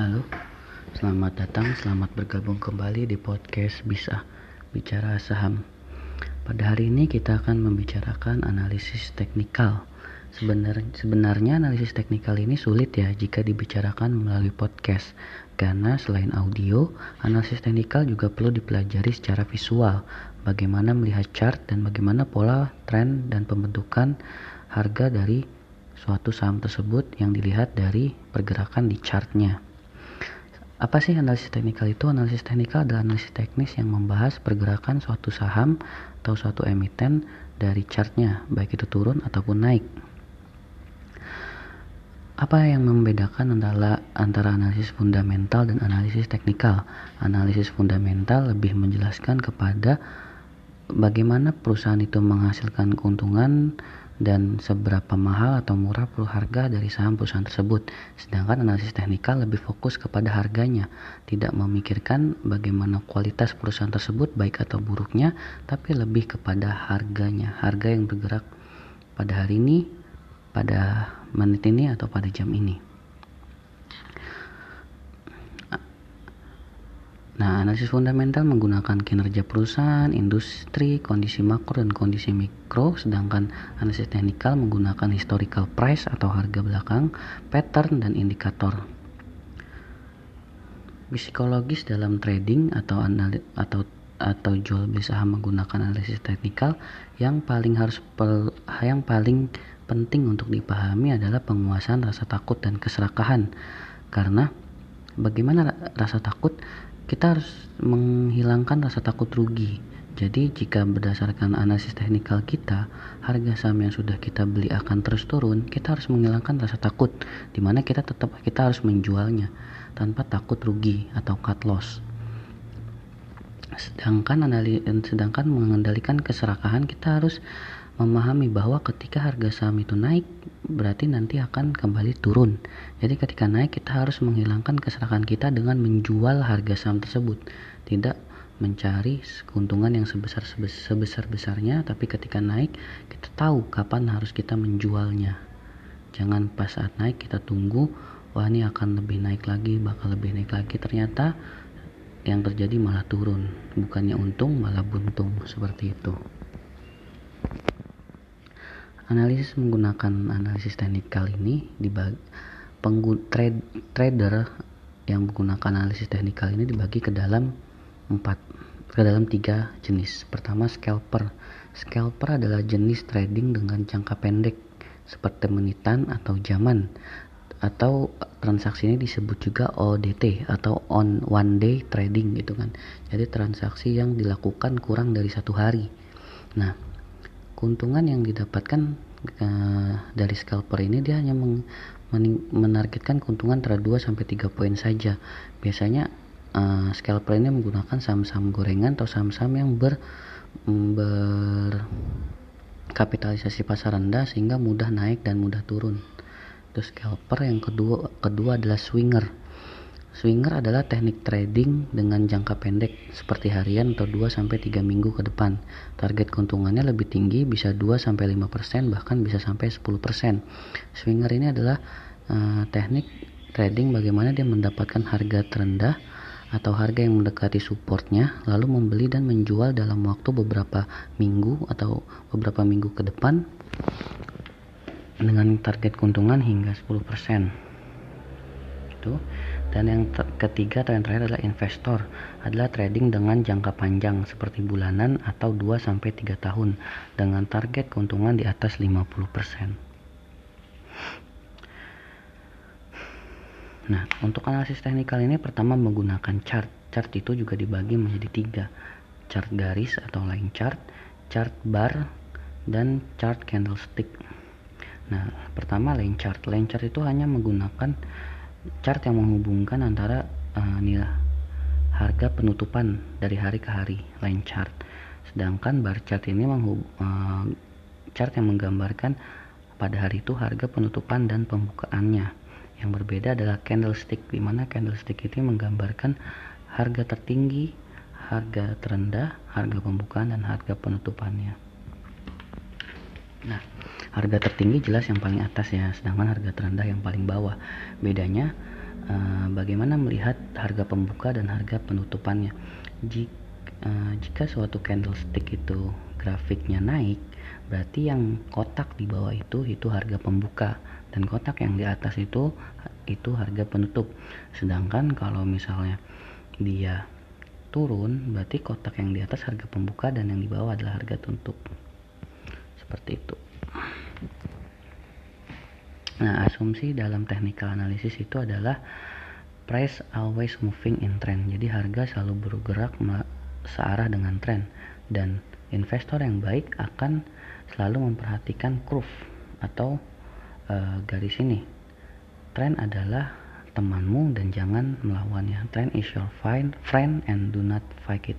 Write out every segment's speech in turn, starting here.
Halo, selamat datang, selamat bergabung kembali di podcast Bisa Bicara Saham. Pada hari ini kita akan membicarakan analisis teknikal. Sebenar, sebenarnya analisis teknikal ini sulit ya jika dibicarakan melalui podcast karena selain audio, analisis teknikal juga perlu dipelajari secara visual, bagaimana melihat chart dan bagaimana pola, tren, dan pembentukan harga dari suatu saham tersebut yang dilihat dari pergerakan di chartnya. Apa sih analisis teknikal itu? Analisis teknikal adalah analisis teknis yang membahas pergerakan suatu saham atau suatu emiten dari chartnya, baik itu turun ataupun naik. Apa yang membedakan antara, antara analisis fundamental dan analisis teknikal? Analisis fundamental lebih menjelaskan kepada bagaimana perusahaan itu menghasilkan keuntungan dan seberapa mahal atau murah perlu harga dari saham perusahaan tersebut. Sedangkan analisis teknikal lebih fokus kepada harganya, tidak memikirkan bagaimana kualitas perusahaan tersebut baik atau buruknya, tapi lebih kepada harganya, harga yang bergerak pada hari ini, pada menit ini atau pada jam ini. Nah, analisis fundamental menggunakan kinerja perusahaan, industri, kondisi makro dan kondisi mikro, sedangkan analisis teknikal menggunakan historical price atau harga belakang, pattern dan indikator. Psikologis dalam trading atau atau atau jual beli saham menggunakan analisis teknikal yang paling harus per, yang paling penting untuk dipahami adalah penguasaan rasa takut dan keserakahan. Karena bagaimana rasa takut kita harus menghilangkan rasa takut rugi. Jadi jika berdasarkan analisis teknikal kita, harga saham yang sudah kita beli akan terus turun, kita harus menghilangkan rasa takut, di mana kita tetap kita harus menjualnya tanpa takut rugi atau cut loss. Sedangkan sedangkan mengendalikan keserakahan kita harus memahami bahwa ketika harga saham itu naik berarti nanti akan kembali turun. Jadi ketika naik kita harus menghilangkan keserakahan kita dengan menjual harga saham tersebut, tidak mencari keuntungan yang sebesar sebesar besarnya tapi ketika naik kita tahu kapan harus kita menjualnya. Jangan pas saat naik kita tunggu wah ini akan lebih naik lagi, bakal lebih naik lagi ternyata yang terjadi malah turun, bukannya untung malah buntung seperti itu. Analisis menggunakan analisis teknikal ini dibagi penggun, trade, trader yang menggunakan analisis teknikal ini dibagi ke dalam empat ke dalam tiga jenis. Pertama scalper. Scalper adalah jenis trading dengan jangka pendek seperti menitan atau jaman atau transaksi ini disebut juga ODT atau on one day trading gitu kan. Jadi transaksi yang dilakukan kurang dari satu hari. Nah, keuntungan yang didapatkan uh, dari scalper ini dia hanya meng, menargetkan keuntungan antara 2 sampai 3 poin saja. Biasanya uh, scalper ini menggunakan saham-saham gorengan atau saham-saham yang ber ber kapitalisasi pasar rendah sehingga mudah naik dan mudah turun. Terus scalper yang kedua kedua adalah swinger Swinger adalah teknik trading dengan jangka pendek seperti harian atau 2 sampai 3 minggu ke depan. Target keuntungannya lebih tinggi bisa 2 sampai 5% bahkan bisa sampai 10%. Swinger ini adalah uh, teknik trading bagaimana dia mendapatkan harga terendah atau harga yang mendekati supportnya lalu membeli dan menjual dalam waktu beberapa minggu atau beberapa minggu ke depan dengan target keuntungan hingga 10% itu dan yang ketiga yang terakhir adalah investor adalah trading dengan jangka panjang seperti bulanan atau 2 sampai 3 tahun dengan target keuntungan di atas 50%. Nah, untuk analisis teknikal ini pertama menggunakan chart. Chart itu juga dibagi menjadi tiga. Chart garis atau line chart, chart bar, dan chart candlestick. Nah, pertama line chart. Line chart itu hanya menggunakan chart yang menghubungkan antara uh, nilai harga penutupan dari hari ke hari line chart. Sedangkan bar chart ini menghub, uh, chart yang menggambarkan pada hari itu harga penutupan dan pembukaannya. Yang berbeda adalah candlestick di mana candlestick itu menggambarkan harga tertinggi harga terendah harga pembukaan dan harga penutupannya. Nah harga tertinggi jelas yang paling atas ya sedangkan harga terendah yang paling bawah. Bedanya uh, bagaimana melihat harga pembuka dan harga penutupannya? Jika, uh, jika suatu candlestick itu grafiknya naik berarti yang kotak di bawah itu itu harga pembuka. Dan kotak yang di atas itu itu harga penutup. Sedangkan kalau misalnya dia turun berarti kotak yang di atas harga pembuka dan yang di bawah adalah harga tutup. Seperti itu nah asumsi dalam technical analysis itu adalah price always moving in trend jadi harga selalu bergerak searah dengan tren dan investor yang baik akan selalu memperhatikan curve atau uh, garis ini Trend adalah temanmu dan jangan melawannya. Trend is your friend and do not fight it.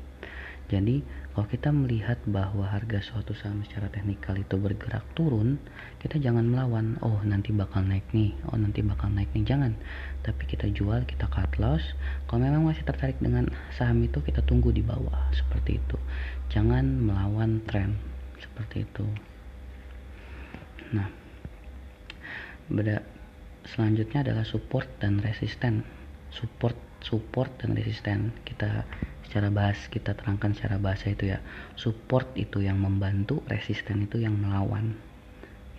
Jadi kalau kita melihat bahwa harga suatu saham secara teknikal itu bergerak turun, kita jangan melawan. Oh nanti bakal naik nih. Oh nanti bakal naik nih. Jangan. Tapi kita jual, kita cut loss. Kalau memang masih tertarik dengan saham itu, kita tunggu di bawah. Seperti itu. Jangan melawan tren. Seperti itu. Nah, beda selanjutnya adalah support dan resisten support support dan resisten kita secara bahas kita terangkan secara bahasa itu ya. Support itu yang membantu resisten itu yang melawan.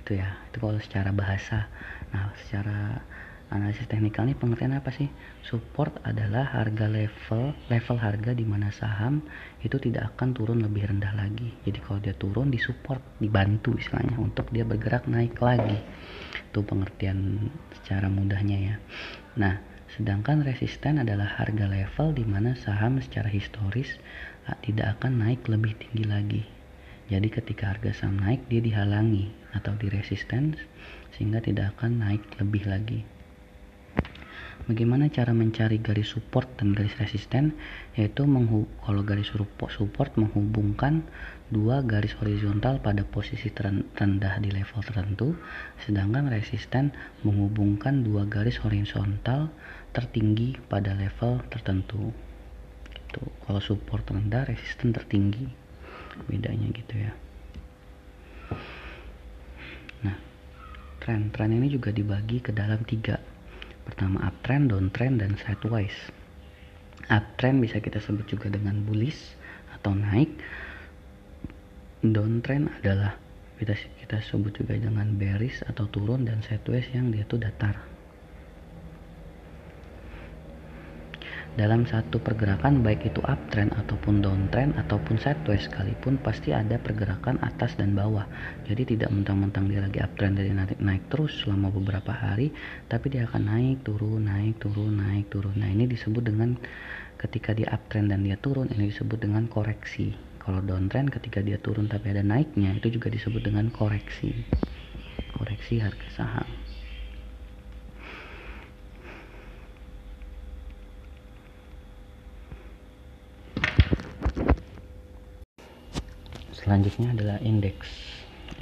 Itu ya itu kalau secara bahasa. Nah secara analisis teknikal ini pengertian apa sih? Support adalah harga level level harga di mana saham itu tidak akan turun lebih rendah lagi. Jadi kalau dia turun disupport dibantu istilahnya untuk dia bergerak naik lagi. Itu pengertian secara mudahnya ya. Nah sedangkan resisten adalah harga level di mana saham secara historis ah, tidak akan naik lebih tinggi lagi jadi ketika harga saham naik dia dihalangi atau di resisten sehingga tidak akan naik lebih lagi Bagaimana cara mencari garis support dan garis resisten? Yaitu kalau garis support menghubungkan dua garis horizontal pada posisi terendah di level tertentu, sedangkan resisten menghubungkan dua garis horizontal tertinggi pada level tertentu. Gitu. Kalau support rendah, resisten tertinggi. Bedanya gitu ya. Nah, tren-tren ini juga dibagi ke dalam tiga Pertama uptrend, downtrend, dan sideways. Uptrend bisa kita sebut juga dengan bullish atau naik. Downtrend adalah kita kita sebut juga dengan bearish atau turun dan sideways yang dia tuh datar. Dalam satu pergerakan baik itu uptrend ataupun downtrend ataupun sideways sekalipun pasti ada pergerakan atas dan bawah. Jadi tidak mentang-mentang dia lagi uptrend dari naik, naik terus selama beberapa hari tapi dia akan naik turun naik turun naik turun. Nah ini disebut dengan ketika dia uptrend dan dia turun ini disebut dengan koreksi. Kalau downtrend ketika dia turun tapi ada naiknya itu juga disebut dengan koreksi. Koreksi harga saham selanjutnya adalah indeks.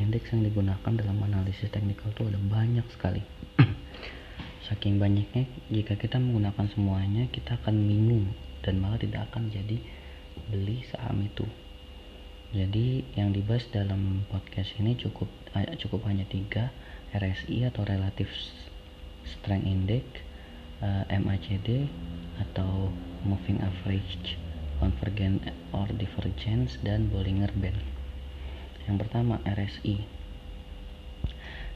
Indeks yang digunakan dalam analisis teknikal itu ada banyak sekali. Saking banyaknya jika kita menggunakan semuanya kita akan bingung dan malah tidak akan jadi beli saham itu. Jadi yang dibahas dalam podcast ini cukup cukup hanya tiga RSI atau Relative Strength Index eh, MACD atau Moving Average Convergence or Divergence dan Bollinger Band yang pertama RSI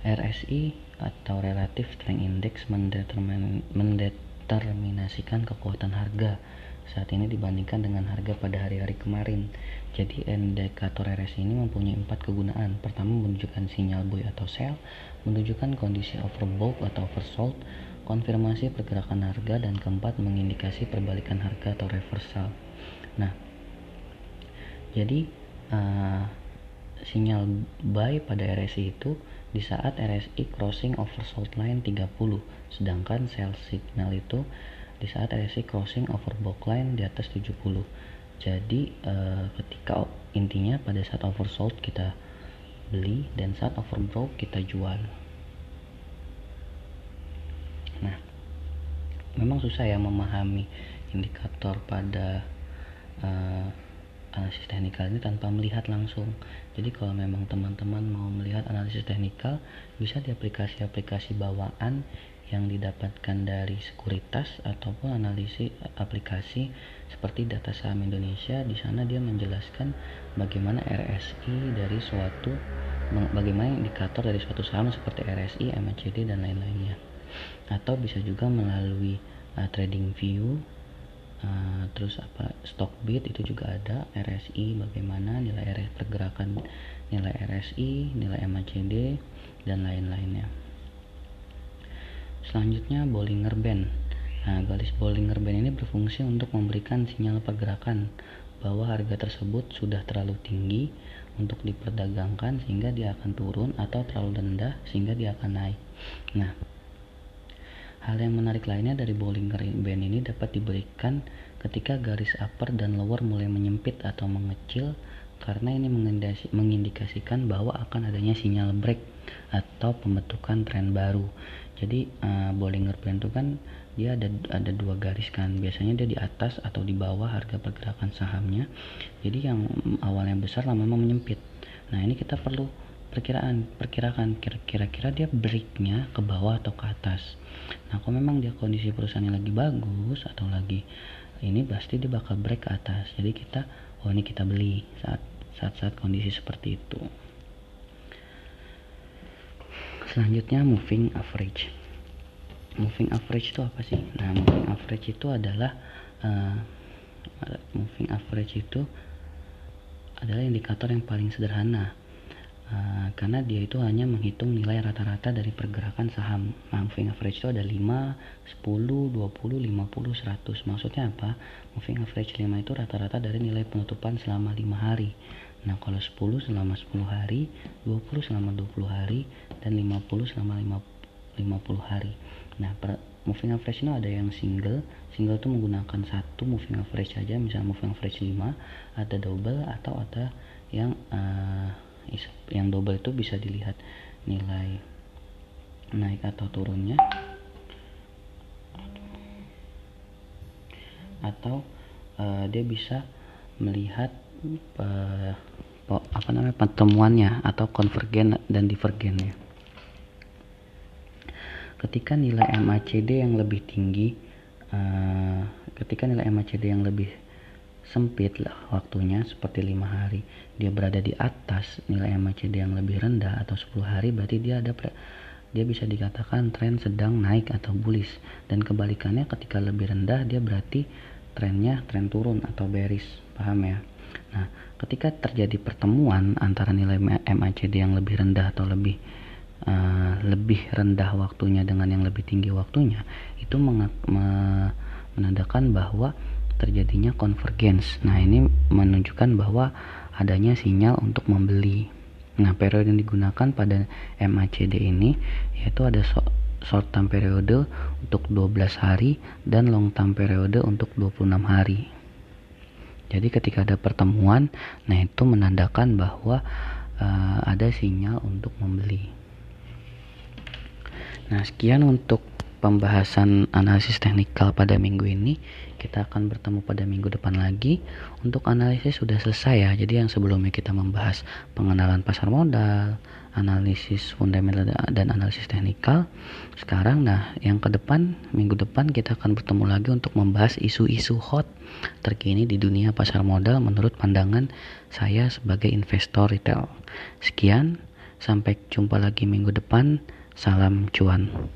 RSI atau Relative Strength Index mendetermin, mendeterminasikan kekuatan harga saat ini dibandingkan dengan harga pada hari-hari kemarin. Jadi indikator RSI ini mempunyai empat kegunaan. Pertama menunjukkan sinyal buy atau sell, menunjukkan kondisi overbought atau oversold, konfirmasi pergerakan harga, dan keempat mengindikasi perbalikan harga atau reversal. Nah, jadi uh, sinyal buy pada RSI itu di saat RSI crossing oversold line 30, sedangkan sell signal itu di saat RSI crossing overbought line di atas 70. Jadi uh, ketika intinya pada saat oversold kita beli dan saat overbought kita jual. Nah, memang susah ya memahami indikator pada uh, analisis teknikal ini tanpa melihat langsung. Jadi kalau memang teman-teman mau melihat analisis teknikal, bisa di aplikasi-aplikasi bawaan yang didapatkan dari sekuritas ataupun analisis aplikasi seperti data saham Indonesia di sana dia menjelaskan bagaimana RSI dari suatu bagaimana indikator dari suatu saham seperti RSI, MACD dan lain-lainnya atau bisa juga melalui uh, trading view uh, terus apa stock bid itu juga ada RSI bagaimana nilai RS pergerakan nilai RSI nilai MACD dan lain-lainnya Selanjutnya Bollinger Band. Nah, garis Bollinger Band ini berfungsi untuk memberikan sinyal pergerakan bahwa harga tersebut sudah terlalu tinggi untuk diperdagangkan sehingga dia akan turun atau terlalu rendah sehingga dia akan naik. Nah, hal yang menarik lainnya dari Bollinger Band ini dapat diberikan ketika garis upper dan lower mulai menyempit atau mengecil karena ini mengindikasikan bahwa akan adanya sinyal break atau pembentukan tren baru. Jadi uh, Bollinger Band itu kan dia ada ada dua garis kan. Biasanya dia di atas atau di bawah harga pergerakan sahamnya. Jadi yang awalnya besar lama-lama menyempit. Nah ini kita perlu perkiraan perkirakan kira-kira dia breaknya ke bawah atau ke atas. Nah kalau memang dia kondisi perusahaannya lagi bagus atau lagi ini pasti dia bakal break ke atas. Jadi kita oh ini kita beli saat saat saat kondisi seperti itu. Selanjutnya moving average. Moving average itu apa sih? Nah moving average itu adalah uh, moving average itu adalah indikator yang paling sederhana uh, karena dia itu hanya menghitung nilai rata-rata dari pergerakan saham moving average itu ada 5, 10, 20, 50, 100 maksudnya apa moving average 5 itu rata-rata dari nilai penutupan selama 5 hari Nah, kalau 10 selama 10 hari, 20 selama 20 hari, dan 50 selama 50 hari. Nah, per, moving average ini ada yang single. Single itu menggunakan satu moving average saja, misalnya moving average 5, ada double atau ada yang uh, yang double itu bisa dilihat nilai naik atau turunnya atau uh, dia bisa melihat uh, apa namanya pertemuannya atau konvergen dan divergennya. Ketika nilai MACD yang lebih tinggi, uh, ketika nilai MACD yang lebih sempit lah waktunya seperti lima hari. Dia berada di atas nilai MACD yang lebih rendah atau 10 hari berarti dia ada dia bisa dikatakan tren sedang naik atau bullish. Dan kebalikannya ketika lebih rendah dia berarti trennya tren turun atau bearish. Paham ya? Nah, ketika terjadi pertemuan antara nilai MACD yang lebih rendah atau lebih uh, lebih rendah waktunya dengan yang lebih tinggi waktunya, itu me menandakan bahwa terjadinya convergence. Nah, ini menunjukkan bahwa adanya sinyal untuk membeli. Nah, periode yang digunakan pada MACD ini yaitu ada short term periode untuk 12 hari dan long term periode untuk 26 hari. Jadi ketika ada pertemuan, nah itu menandakan bahwa uh, ada sinyal untuk membeli. Nah, sekian untuk pembahasan analisis teknikal pada minggu ini. Kita akan bertemu pada minggu depan lagi. Untuk analisis sudah selesai ya. Jadi yang sebelumnya kita membahas pengenalan pasar modal, analisis fundamental dan analisis teknikal. Sekarang nah, yang ke depan minggu depan kita akan bertemu lagi untuk membahas isu-isu hot terkini di dunia pasar modal menurut pandangan saya sebagai investor retail. Sekian, sampai jumpa lagi minggu depan. Salam cuan.